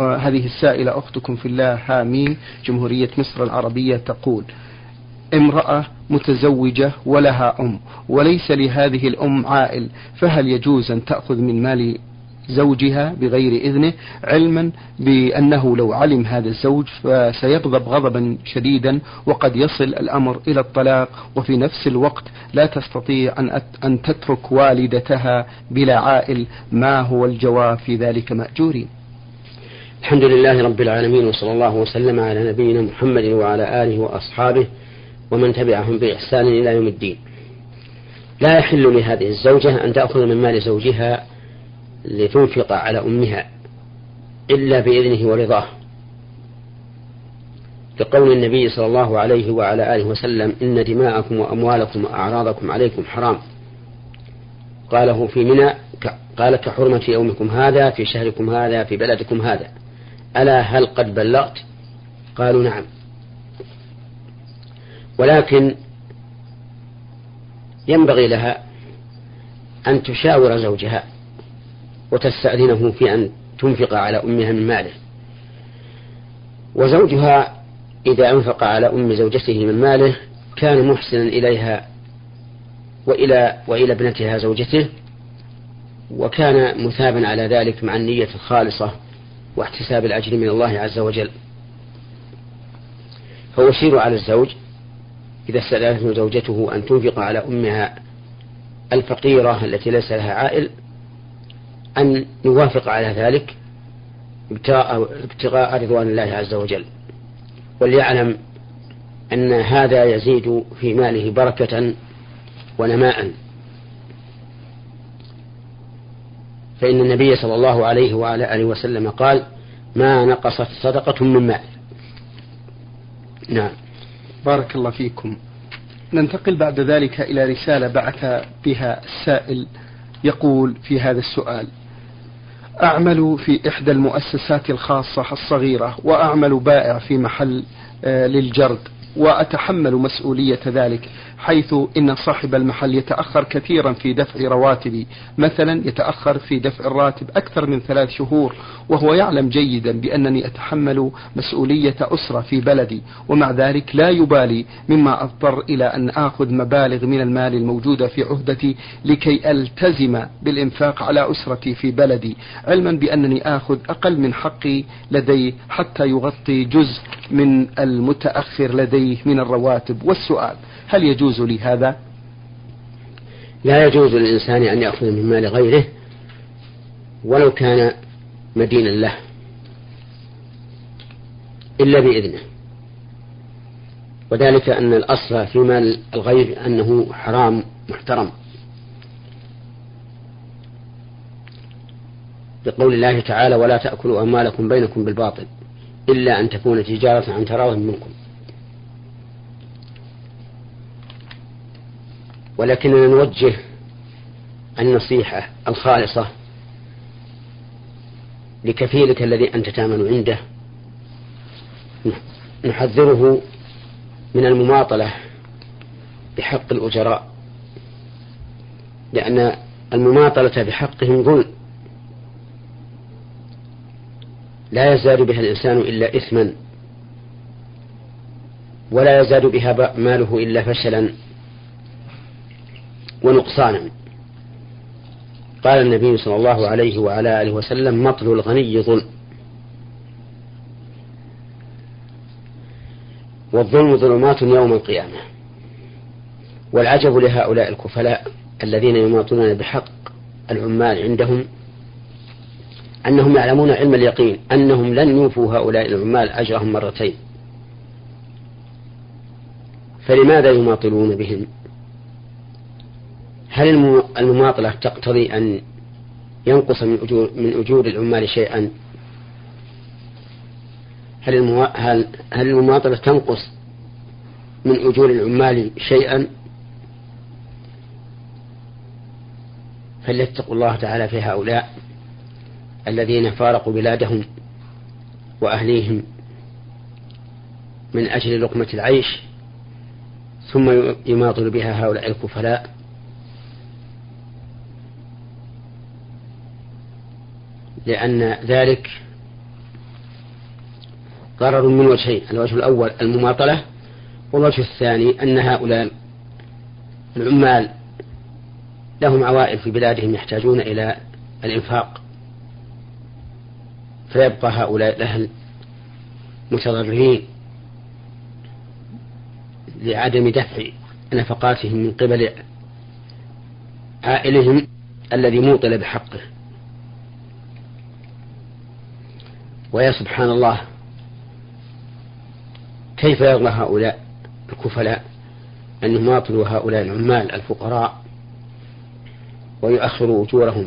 هذه السائلة أختكم في الله هامين جمهورية مصر العربية تقول امرأة متزوجة ولها أم وليس لهذه الأم عائل فهل يجوز أن تأخذ من مال زوجها بغير إذنه؟ علما بأنه لو علم هذا الزوج فسيغضب غضبا شديدا وقد يصل الأمر إلى الطلاق وفي نفس الوقت لا تستطيع أن, أن تترك والدتها بلا عائل. ما هو الجواب في ذلك مأجورين؟ الحمد لله رب العالمين وصلى الله وسلم على نبينا محمد وعلى آله وأصحابه ومن تبعهم بإحسان إلى يوم الدين. لا يحل لهذه الزوجة أن تأخذ من مال زوجها لتنفق على أمها إلا بإذنه ورضاه. لقول النبي صلى الله عليه وعلى آله وسلم إن دماءكم وأموالكم وأعراضكم عليكم حرام. قاله في منى قال كحرمة يومكم هذا في شهركم هذا في بلدكم هذا. ألا هل قد بلغت؟ قالوا نعم. ولكن ينبغي لها أن تشاور زوجها وتستأذنه في أن تنفق على أمها من ماله. وزوجها إذا أنفق على أم زوجته من ماله كان محسنا إليها وإلى وإلى ابنتها زوجته وكان مثابا على ذلك مع النية الخالصة واحتساب الأجر من الله عز وجل. فيشير على الزوج إذا استأذنته زوجته أن تنفق على أمها الفقيرة التي ليس لها عائل أن يوافق على ذلك ابتغاء رضوان الله عز وجل. وليعلم أن هذا يزيد في ماله بركة ونماء. فإن النبي صلى الله عليه وعلى آله وسلم قال ما نقصت صدقة من مال. نعم. بارك الله فيكم. ننتقل بعد ذلك إلى رسالة بعث بها السائل يقول في هذا السؤال أعمل في إحدى المؤسسات الخاصة الصغيرة وأعمل بائع في محل آه، للجرد وأتحمل مسؤولية ذلك. حيث إن صاحب المحل يتأخر كثيرا في دفع رواتبي مثلا يتأخر في دفع الراتب أكثر من ثلاث شهور وهو يعلم جيدا بأنني أتحمل مسؤولية أسرة في بلدي ومع ذلك لا يبالي مما أضطر إلى أن آخذ مبالغ من المال الموجودة في عهدتي لكي ألتزم بالإنفاق على أسرتي في بلدي علما بأنني آخذ أقل من حقي لدي حتى يغطي جزء من المتأخر لديه من الرواتب. والسؤال هل يجوز لي هذا؟ لا يجوز للإنسان أن يأخذ من مال غيره ولو كان مدينا له إلا بإذنه. وذلك أن الأصل في مال الغير أنه حرام محترم. بقول الله تعالى ولا تأكلوا أموالكم بينكم بالباطل إلا أن تكون تجارة عن تراض منكم. ولكننا نوجه النصيحة الخالصة لكفيلك الذي أنت تعمل عنده. نحذره من المماطلة بحق الأجراء لأن المماطلة بحقهم ظلم. لا يزداد بها الإنسان إلا إثما ولا يزداد بها ماله إلا فشلا. ونقصانا قال النبي صلى الله عليه وعلى آله وسلم مطل الغني ظلم. والظلم ظلمات يوم القيامة. والعجب لهؤلاء الكفلاء الذين يماطلون بحق العمال عندهم أنهم يعلمون علم اليقين أنهم لن يوفوا هؤلاء العمال أجرهم مرتين. فلماذا يماطلون بهم؟ هل المماطلة تقتضي أن ينقص من أجور, من أجور العمال شيئا؟ هل, المو... هل... هل المماطلة تنقص من أجور العمال شيئا؟ فليتقوا الله تعالى في هؤلاء الذين فارقوا بلادهم وأهليهم من أجل لقمة العيش ثم يماطل بها هؤلاء الكفلاء. لأن ذلك ضرر من وجهين الوجه الأول المماطلة والوجه الثاني أن هؤلاء العمال لهم عوائل في بلادهم يحتاجون إلى الإنفاق. فيبقى هؤلاء الأهل متضررين لعدم دفع نفقاتهم من قبل عائلهم الذي موطل بحقه. ويا سبحان الله كيف يرضى هؤلاء الكفلاء أن يماطلوا هؤلاء العمال الفقراء ويؤخروا أجورهم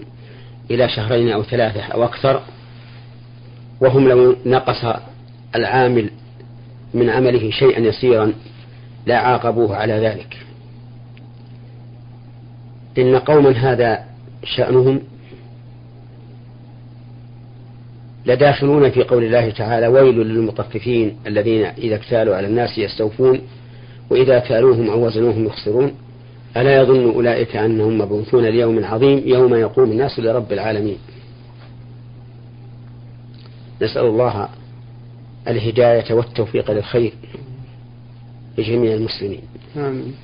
إلى شهرين أو ثلاثة أو أكثر وهم لو نقص العامل من عمله شيئا يسيرا لا عاقبوه على ذلك. إن قوما هذا شأنهم لداخلون في قول الله تعالى ويل للمطففين الذين إذا اكتالوا على الناس يستوفون وإذا كالوهم أو وزنوهم يخسرون. ألا يظن أولئك أنهم مبعوثون ليوم عظيم يوم يقوم الناس لرب العالمين. نسأل الله الهداية والتوفيق للخير لجميع المسلمين. آمين.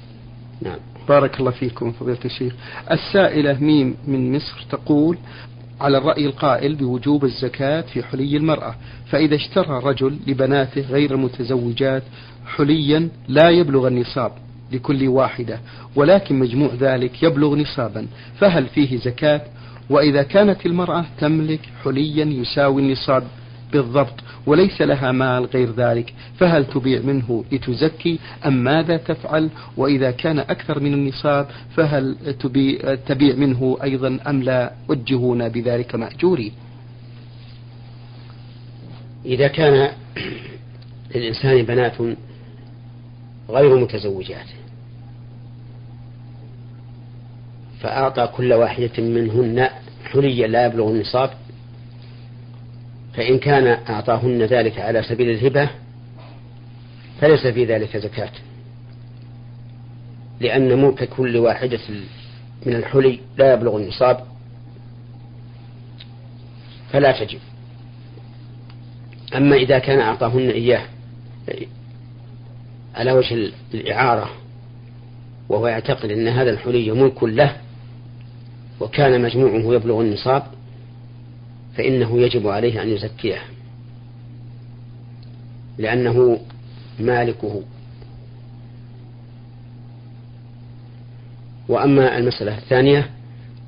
نعم. بارك الله فيكم فضيلة الشيخ. السائلة ميم من مصر تقول على الرأي القائل بوجوب الزكاة في حلي المرأة فإذا اشترى رجل لبناته غير المتزوجات حليا لا يبلغ النصاب لكل واحدة ولكن مجموع ذلك يبلغ نصابا فهل فيه زكاة؟ وإذا كانت المرأة تملك حليا يساوي النصاب بالضبط وليس لها مال غير ذلك فهل تبيع منه لتزكي؟ أم ماذا تفعل؟ وإذا كان أكثر من النصاب فهل تبيع منه أيضا أم لا؟ وجهونا بذلك مأجورين. إذا كان للإنسان بنات غير متزوجات فأعطى كل واحدة منهن حليا لا يبلغ النصاب فإن كان أعطاهن ذلك على سبيل الهبة فليس في ذلك زكاة. لأن ملك كل واحدة من الحلي لا يبلغ النصاب فلا تجب. أما إذا كان أعطاهن إياه على وجه الإعارة وهو يعتقد أن هذا الحلي ملك له وكان مجموعه يبلغ النصاب فإنه يجب عليه أن يزكيه لأنه مالكه. وأما المسألة الثانية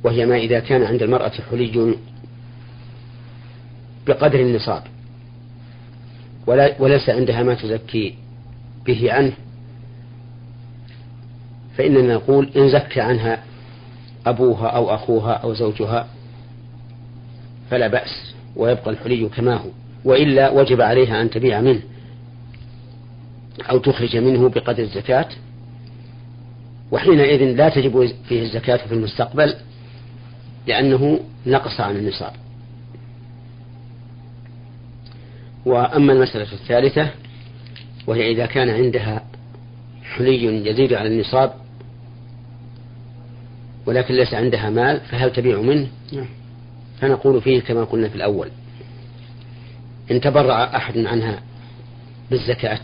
وهي ما إذا كان عند المرأة حلي بقدر النصاب وليس عندها ما تزكي به عنه فإننا نقول إن زكى عنها أبوها أو أخوها أو زوجها فلا بأس ويبقى الحلي كما هو وإلا وجب عليها أن تبيع منه أو تخرج منه بقدر الزكاة وحينئذ لا تجب فيه الزكاة في المستقبل لأنه نقص عن النصاب وأما المسألة الثالثة وهي إذا كان عندها حلي يزيد على النصاب ولكن ليس عندها مال فهل تبيع منه؟ نعم. فنقول فيه كما قلنا في الأول. إن تبرع أحد عنها بالزكاة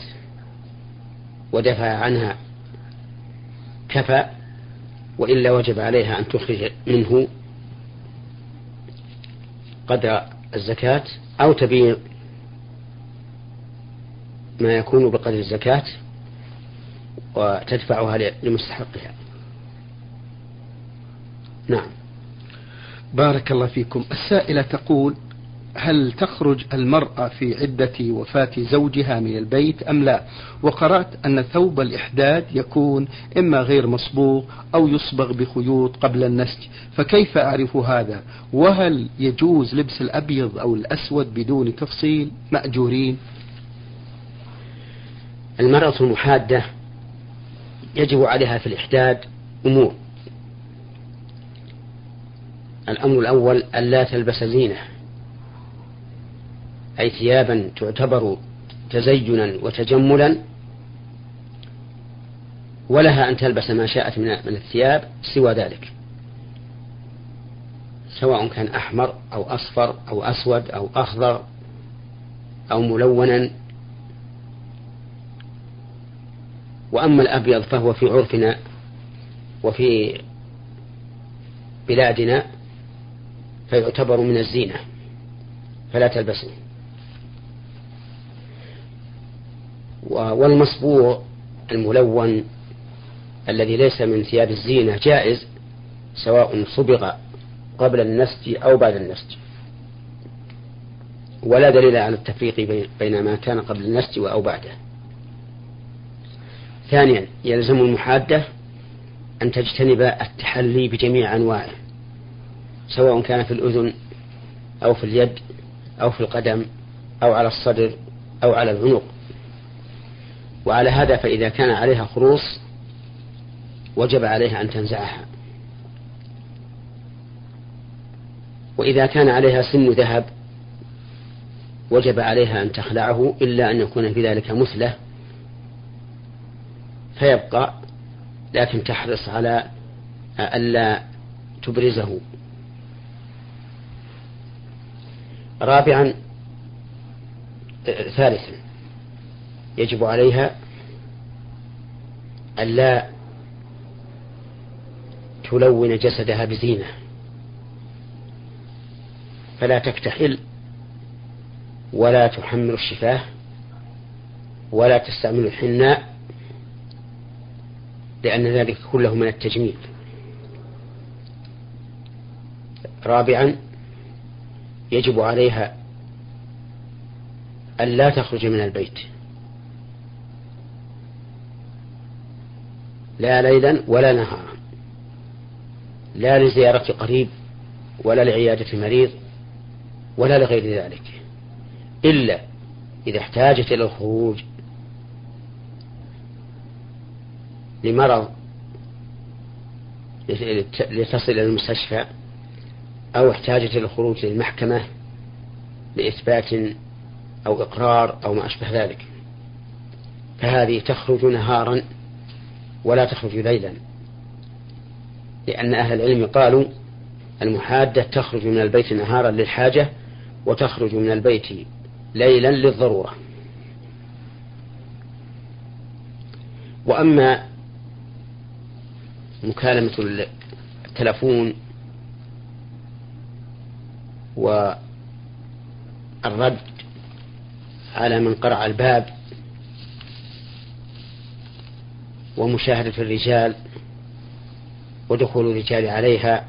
ودفع عنها كفى وإلا وجب عليها أن تخرج منه قدر الزكاة أو تبيع ما يكون بقدر الزكاة وتدفعها لمستحقها. نعم. بارك الله فيكم. السائلة تقول هل تخرج المرأة في عدة وفاة زوجها من البيت أم لا؟ وقرأت أن ثوب الإحداد يكون إما غير مصبوغ أو يصبغ بخيوط قبل النسج. فكيف أعرف هذا؟ وهل يجوز لبس الأبيض أو الأسود بدون تفصيل؟ مأجورين. المرأة المحادة يجب عليها في الإحداد أمور. الأمر الأول ألا تلبس زينة أي ثيابا تعتبر تزينا وتجملا ولها أن تلبس ما شاءت من الثياب سوى ذلك. سواء كان أحمر أو أصفر أو أسود أو أخضر أو ملونا. وأما الأبيض فهو في عرفنا وفي بلادنا فيعتبر من الزينة. فلا تلبسه والمصبوغ الملون الذي ليس من ثياب الزينة جائز سواء صبغ قبل النسج أو بعد النسج. ولا دليل على التفريق بين ما كان قبل النسج أو بعده. ثانيا يلزم المحادة أن تجتنب التحلي بجميع أنواعه. سواء كان في الأذن أو في اليد أو في القدم أو على الصدر أو على العنق. وعلى هذا فإذا كان عليها خروص وجب عليها أن تنزعها. وإذا كان عليها سن ذهب وجب عليها أن تخلعه إلا أن يكون في ذلك مثلة فيبقى لكن تحرص على ألا تبرزه. رابعا ثالثا. يجب عليها ألا تلون جسدها بزينة. فلا تكتحل ولا تحمل الشفاه ولا تستعمل الحناء لأن ذلك كله من التجميل. رابعا يجب عليها أن لا تخرج من البيت. لا ليلا ولا نهارا. لا لزيارة قريب ولا لعيادة مريض ولا لغير ذلك. إلا إذا احتاجت إلى الخروج لمرض لتصل إلى المستشفى أو احتاجت إلى الخروج للمحكمة لإثبات أو إقرار أو ما أشبه ذلك. فهذه تخرج نهارا ولا تخرج ليلا لأن أهل العلم قالوا المحادة تخرج من البيت نهارا للحاجة وتخرج من البيت ليلا للضرورة. وأما مكالمة التلفون والرد على من قرع الباب ومشاهدة الرجال ودخول الرجال عليها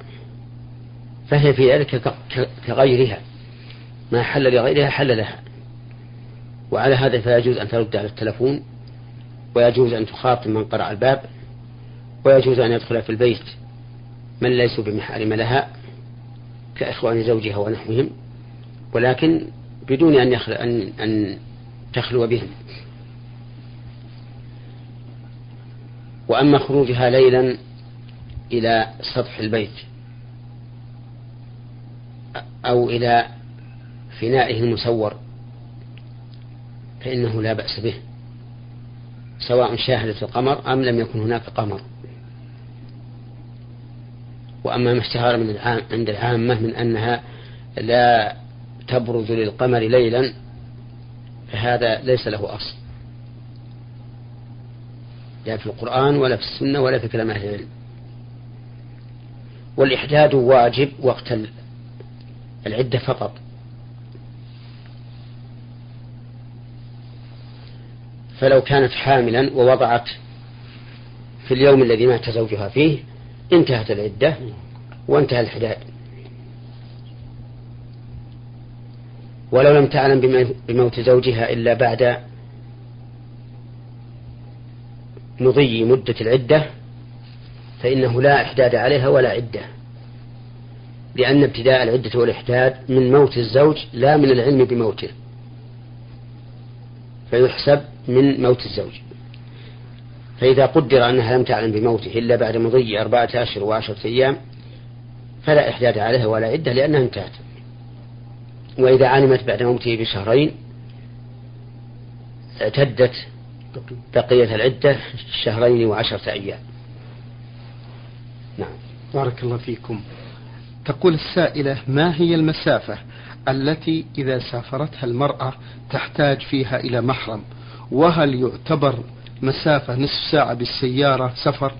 فهي في ذلك كغيرها. ما حل لغيرها حل لها. وعلى هذا فيجوز أن ترد على التلفون ويجوز أن تخاطب من قرع الباب ويجوز أن يدخل في البيت من ليسوا بمحارم لها. كإخوان زوجها ونحوهم ولكن بدون أن, يخل... أن... أن تخلو بهم. وأما خروجها ليلا إلى سطح البيت أو إلى فنائه المسور فإنه لا بأس به سواء شاهدت القمر أم لم يكن هناك قمر. وأما ما اشتهر من العام عند العامة من أنها لا تبرز للقمر ليلا فهذا ليس له أصل. لا في القرآن ولا في السنة ولا في كلام أهل العلم. والإحداد واجب وقت العدة فقط. فلو كانت حاملا ووضعت في اليوم الذي مات زوجها فيه انتهت العدة وانتهى الحداد. ولو لم تعلم بموت زوجها إلا بعد مضي مدة العدة فإنه لا إحداد عليها ولا عدة. لأن ابتداء العدة والإحداد من موت الزوج لا من العلم بموته فيحسب من موت الزوج. فإذا قدر أنها لم تعلم بموته إلا بعد مضي أربعة أشهر وعشرة أيام فلا إحداد عليها ولا عدة لأنها انتهت. وإذا علمت بعد موته بشهرين اعتدت بقية العدة شهرين وعشرة أيام. نعم. بارك الله فيكم. تقول السائلة ما هي المسافة التي إذا سافرتها المرأة تحتاج فيها إلى محرم؟ وهل يعتبر مسافة نصف ساعة بالسيارة سفر.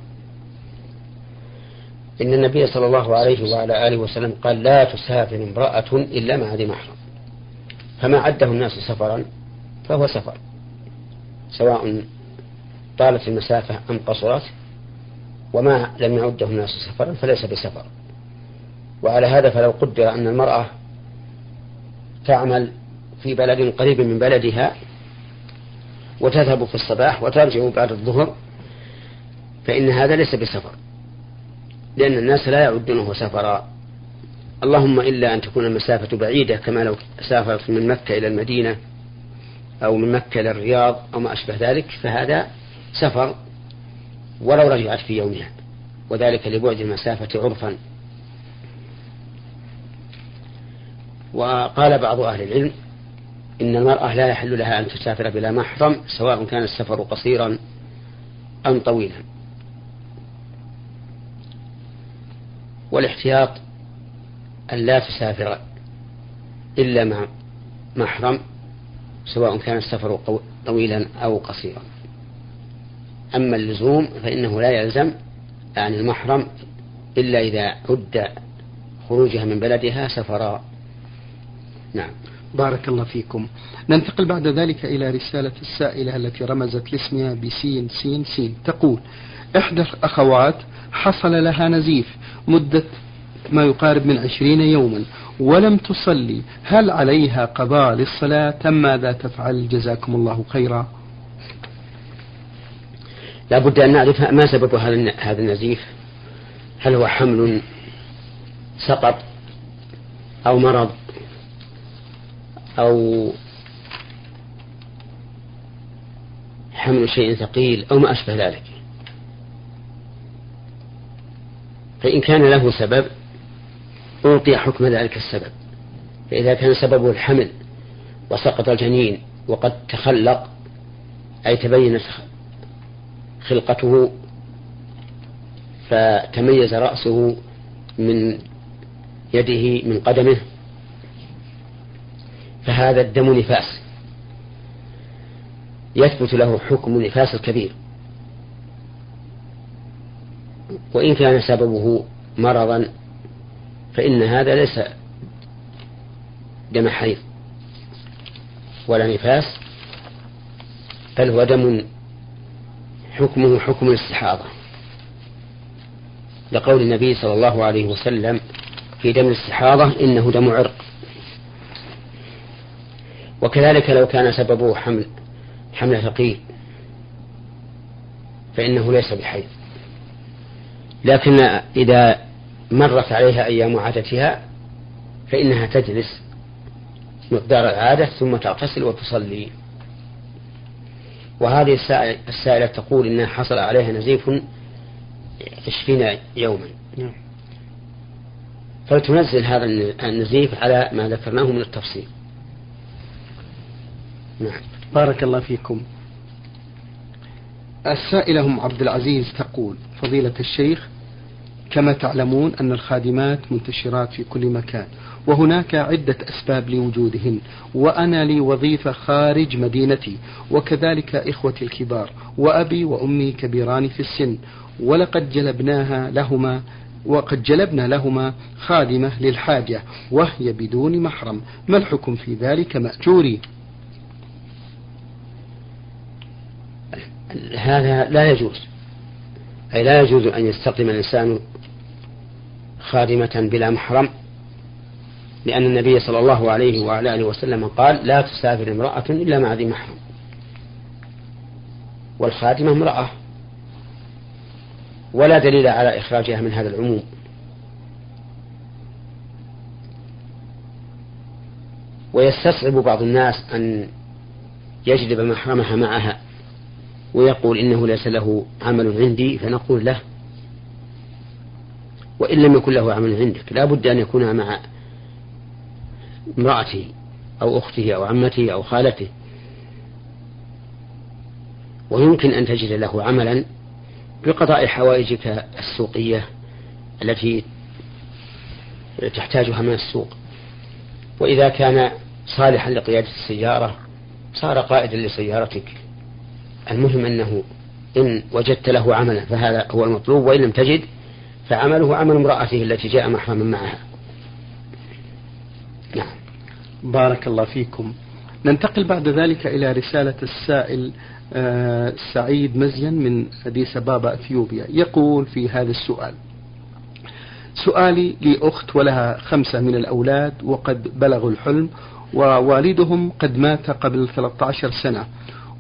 إن النبي صلى الله عليه وعلى آله وسلم قال لا تسافر امرأة إلا مع ذي محرم. فما عده الناس سفرا فهو سفر. سواء طالت المسافة أم قصرت وما لم يعده الناس سفرا فليس بسفر. وعلى هذا فلو قدر أن المرأة تعمل في بلد قريب من بلدها وتذهب في الصباح وترجع بعد الظهر فإن هذا ليس بسفر لأن الناس لا يعدونه سفرا. اللهم إلا أن تكون المسافة بعيدة كما لو سافرت من مكة إلى المدينة أو من مكة إلى الرياض أو ما أشبه ذلك فهذا سفر ولو رجعت في يومها وذلك لبعد المسافة عرفا. وقال بعض أهل العلم إن المرأة لا يحل لها أن تسافر بلا محرم سواء كان السفر قصيرا أم طويلا. والاحتياط أن لا تسافر إلا مع محرم سواء كان السفر طويلا أو قصيرا. أما اللزوم فإنه لا يلزم عن المحرم إلا إذا عد خروجها من بلدها سفرا. نعم. بارك الله فيكم. ننتقل بعد ذلك إلى رسالة السائلة التي رمزت لاسمها بسين سين سين. تقول إحدى الأخوات حصل لها نزيف مدة ما يقارب من عشرين يوما ولم تصلي. هل عليها قضاء للصلاة؟ أم ماذا تفعل؟ جزاكم الله خيرا. لا بد أن نعرف ما سبب هذا النزيف. هل هو حمل سقط أو مرض؟ أو حمل شيء ثقيل أو ما أشبه ذلك. فإن كان له سبب أعطي حكم ذلك السبب. فإذا كان سببه الحمل وسقط الجنين وقد تخلق أي تبينت خلقته فتميز رأسه من يده من قدمه فهذا الدم نفاس. يثبت له حكم نفاس الكبير. وإن كان سببه مرضا فإن هذا ليس دم حيض ولا نفاس بل هو دم حكمه حكم الاستحاضة. لقول النبي صلى الله عليه وسلم في دم الاستحاضة إنه دم عرق. وكذلك لو كان سببه حمل حمل ثقيل فإنه ليس بحيض لكن إذا مرت عليها أيام عادتها فإنها تجلس مقدار العادة ثم تغتسل وتصلي. وهذه السائلة تقول إنها حصل عليها نزيف عشرين يوما. نعم. فلتنزل هذا النزيف على ما ذكرناه من التفصيل. نعم. بارك الله فيكم. السائلة أم عبد العزيز تقول فضيلة الشيخ كما تعلمون أن الخادمات منتشرات في كل مكان وهناك عدة أسباب لوجودهن وأنا لي وظيفة خارج مدينتي وكذلك إخوتي الكبار وأبي وأمي كبيران في السن ولقد جلبناها لهما وقد جلبنا لهما خادمة للحاجة وهي بدون محرم ما الحكم في ذلك مأجوري؟ هذا لا يجوز. أي لا يجوز أن يستخدم الإنسان خادمة بلا محرم لأن النبي صلى الله عليه وعلى آله وسلم قال لا تسافر امرأة إلا مع ذي محرم. والخادمة امرأة. ولا دليل على إخراجها من هذا العموم. ويستصعب بعض الناس أن يجلب محرمها معها. ويقول إنه ليس له عمل عندي فنقول له. وإن لم يكن له عمل عندك لا بد أن يكون مع امرأته أو أخته أو عمته أو خالته. ويمكن أن تجد له عملا بقضاء حوائجك السوقية التي تحتاجها من السوق. وإذا كان صالحا لقيادة السيارة صار قائدا لسيارتك. المهم أنه إن وجدت له عملا فهذا هو المطلوب وإن لم تجد فعمله عمل امرأته التي جاء محرما معها. نعم. بارك الله فيكم. ننتقل بعد ذلك إلى رسالة السائل آه، سعيد مزين من أديس بابا أثيوبيا يقول في هذا السؤال سؤالي لأخت ولها خمسة من الأولاد وقد بلغوا الحلم ووالدهم قد مات قبل 13 سنة.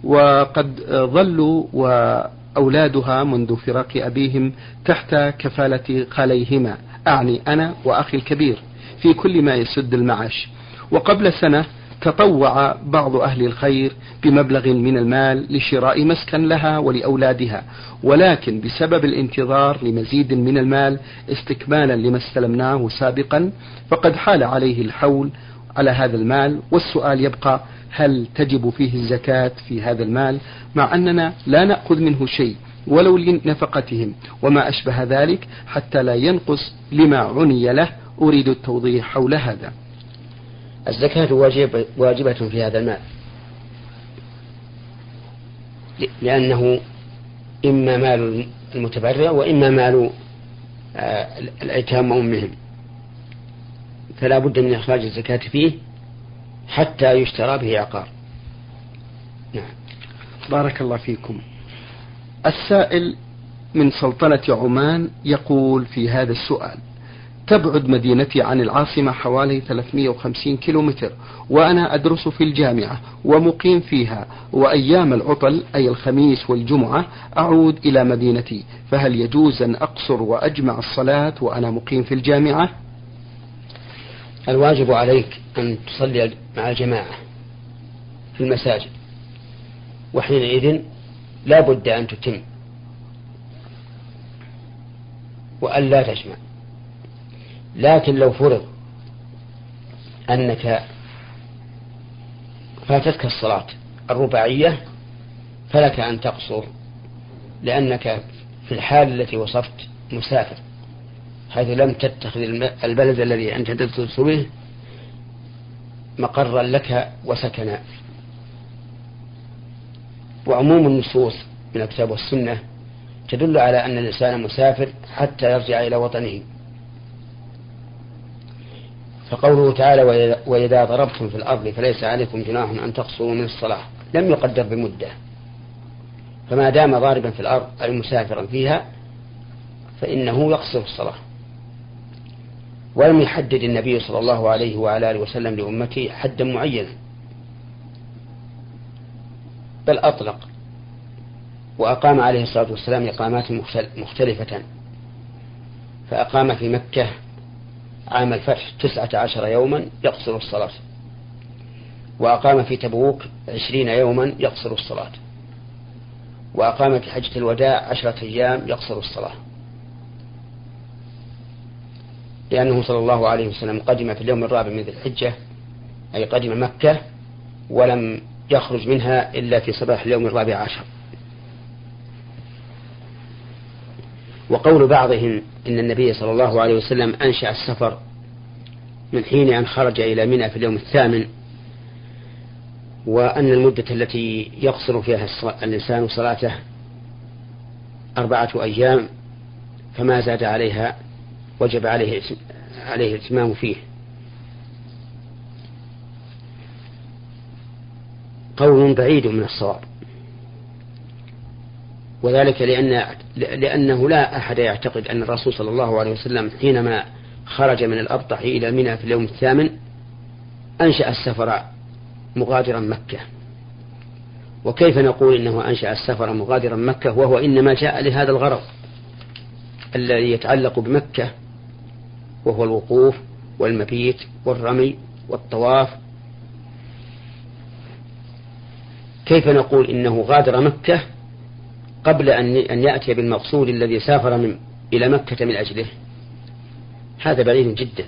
وقد ظلوا وأولادها منذ فراق أبيهم تحت كفالة خاليهما. أعني أنا وأخي الكبير في كل ما يسد المعاش. وقبل سنة تطوع بعض أهل الخير بمبلغ من المال لشراء مسكن لها ولأولادها ولكن بسبب الانتظار لمزيد من المال استكمالا لما استلمناه سابقا فقد حال عليه الحول على هذا المال والسؤال يبقى هل تجب فيه الزكاة في هذا المال؟ مع أننا لا نأخذ منه شيء ولو لنفقتهم وما أشبه ذلك حتى لا ينقص لما عني له أريد التوضيح حول هذا. الزكاة واجب واجبة في هذا المال. لأنه إما مال المتبرع وإما مال آه، الأيتام وأمهم. فلا بد من إخراج الزكاة فيه حتى يشترى به عقار. نعم. بارك الله فيكم. السائل من سلطنة عمان يقول في هذا السؤال تبعد مدينتي عن العاصمة حوالي 350 كيلومتر وأنا أدرس في الجامعة ومقيم فيها وأيام العطل أي الخميس والجمعة أعود إلى مدينتي فهل يجوز أن أقصر وأجمع الصلاة وأنا مقيم في الجامعة؟ الواجب عليك أن تصلي مع الجماعة في المساجد. وحينئذ لا بد أن تتم. وأن لا تجمع. لكن لو فرض أنك فاتتك الصلاة الرباعية فلك أن تقصر لأنك في الحال التي وصفت مسافر. حيث لم تتخذ البلد الذي أنت تدرس به مقرا لك وسكنا. وعموم النصوص من الكتاب والسنة تدل على أن الإنسان مسافر حتى يرجع إلى وطنه. فقوله تعالى وإذا ضربتم في الأرض فليس عليكم جناح أن تقصروا من الصلاة. لم يقدر بمدة. فما دام ضاربا في الأرض أي مسافرا فيها فإنه يقصر الصلاة. ولم يحدد النبي صلى الله عليه وعلى آله وسلم لأمته حدا معينا بل أطلق وأقام عليه الصلاة والسلام إقامات مختلفة. فأقام في مكة عام الفتح تسعة عشر يوما يقصر الصلاة. وأقام في تبوك عشرين يوما يقصر الصلاة. وأقام في حجة الوداع عشرة أيام يقصر الصلاة. لأنه صلى الله عليه وسلم قدم في اليوم الرابع من ذي الحجة أي قدم مكة ولم يخرج منها إلا في صباح اليوم الرابع عشر. وقول بعضهم إن النبي صلى الله عليه وسلم أنشأ السفر من حين أن خرج إلى منى في اليوم الثامن وأن المدة التي يقصر فيها الإنسان صلاته أربعة أيام فما زاد عليها وجب عليه عليه الاتمام فيه. قول بعيد من الصواب. وذلك لأن لأنه لا أحد يعتقد أن الرسول صلى الله عليه وسلم حينما خرج من الأبطح إلى منى في اليوم الثامن أنشأ السفر مغادرا مكة. وكيف نقول إنه أنشأ السفر مغادرا مكة؟ وهو إنما جاء لهذا الغرض الذي يتعلق بمكة وهو الوقوف والمبيت والرمي والطواف. كيف نقول إنه غادر مكة قبل أن يأتي بالمقصود الذي سافر من إلى مكة من أجله؟ هذا بعيد جدا.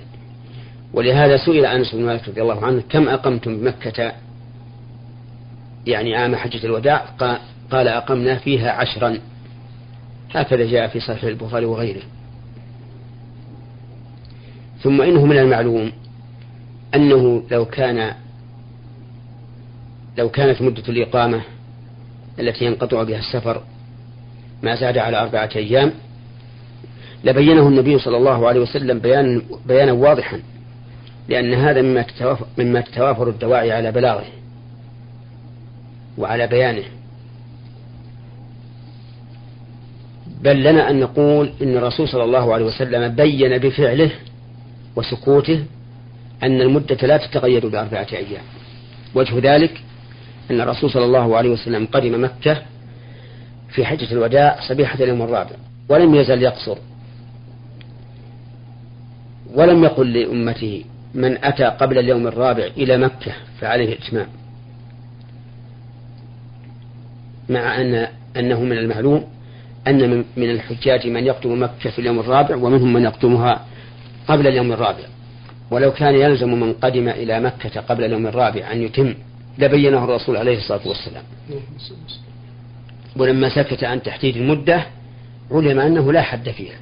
ولهذا سئل أنس بن مالك رضي الله عنه كم أقمتم بمكة؟ يعني عام حجة الوداع قال أقمنا فيها عشرا. هكذا جاء في صحيح البخاري وغيره. ثم إنه من المعلوم أنه لو كان لو كانت مدة الإقامة التي ينقطع بها السفر ما زاد على أربعة أيام لبينه النبي صلى الله عليه وسلم بيان بيانا واضحا لأن هذا مما مما تتوافر الدواعي على بلاغه وعلى بيانه. بل لنا أن نقول إن الرسول صلى الله عليه وسلم بين بفعله وسكوته أن المدة لا تتغير بأربعة أيام. وجه ذلك أن الرسول صلى الله عليه وسلم قدم مكة في حجة الوداع صبيحة اليوم الرابع ولم يزل يقصر. ولم يقل لأمته من أتى قبل اليوم الرابع إلى مكة فعليه الإتمام. مع أن أنه من المعلوم أن من الحجاج من يقدم مكة في اليوم الرابع ومنهم من يقدمها قبل اليوم الرابع. ولو كان يلزم من قدم إلى مكة قبل اليوم الرابع أن يتم لبينه الرسول عليه الصلاة والسلام. ولما سكت عن تحديد المدة علم أنه لا حد فيها.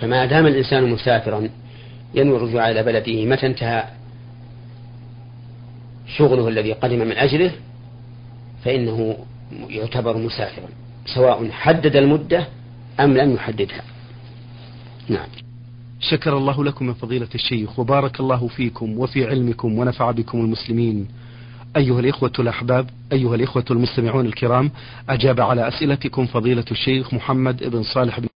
فما دام الإنسان مسافرا ينوي الرجوع إلى بلده متى انتهى شغله الذي قدم من أجله فإنه يعتبر مسافرا سواء حدد المدة أم لم يحددها. نعم. شكر الله لكم من فضيلة الشيخ وبارك الله فيكم وفي علمكم ونفع بكم المسلمين. أيها الإخوة الأحباب أيها الإخوة المستمعون الكرام أجاب على أسئلتكم فضيلة الشيخ محمد بن صالح بن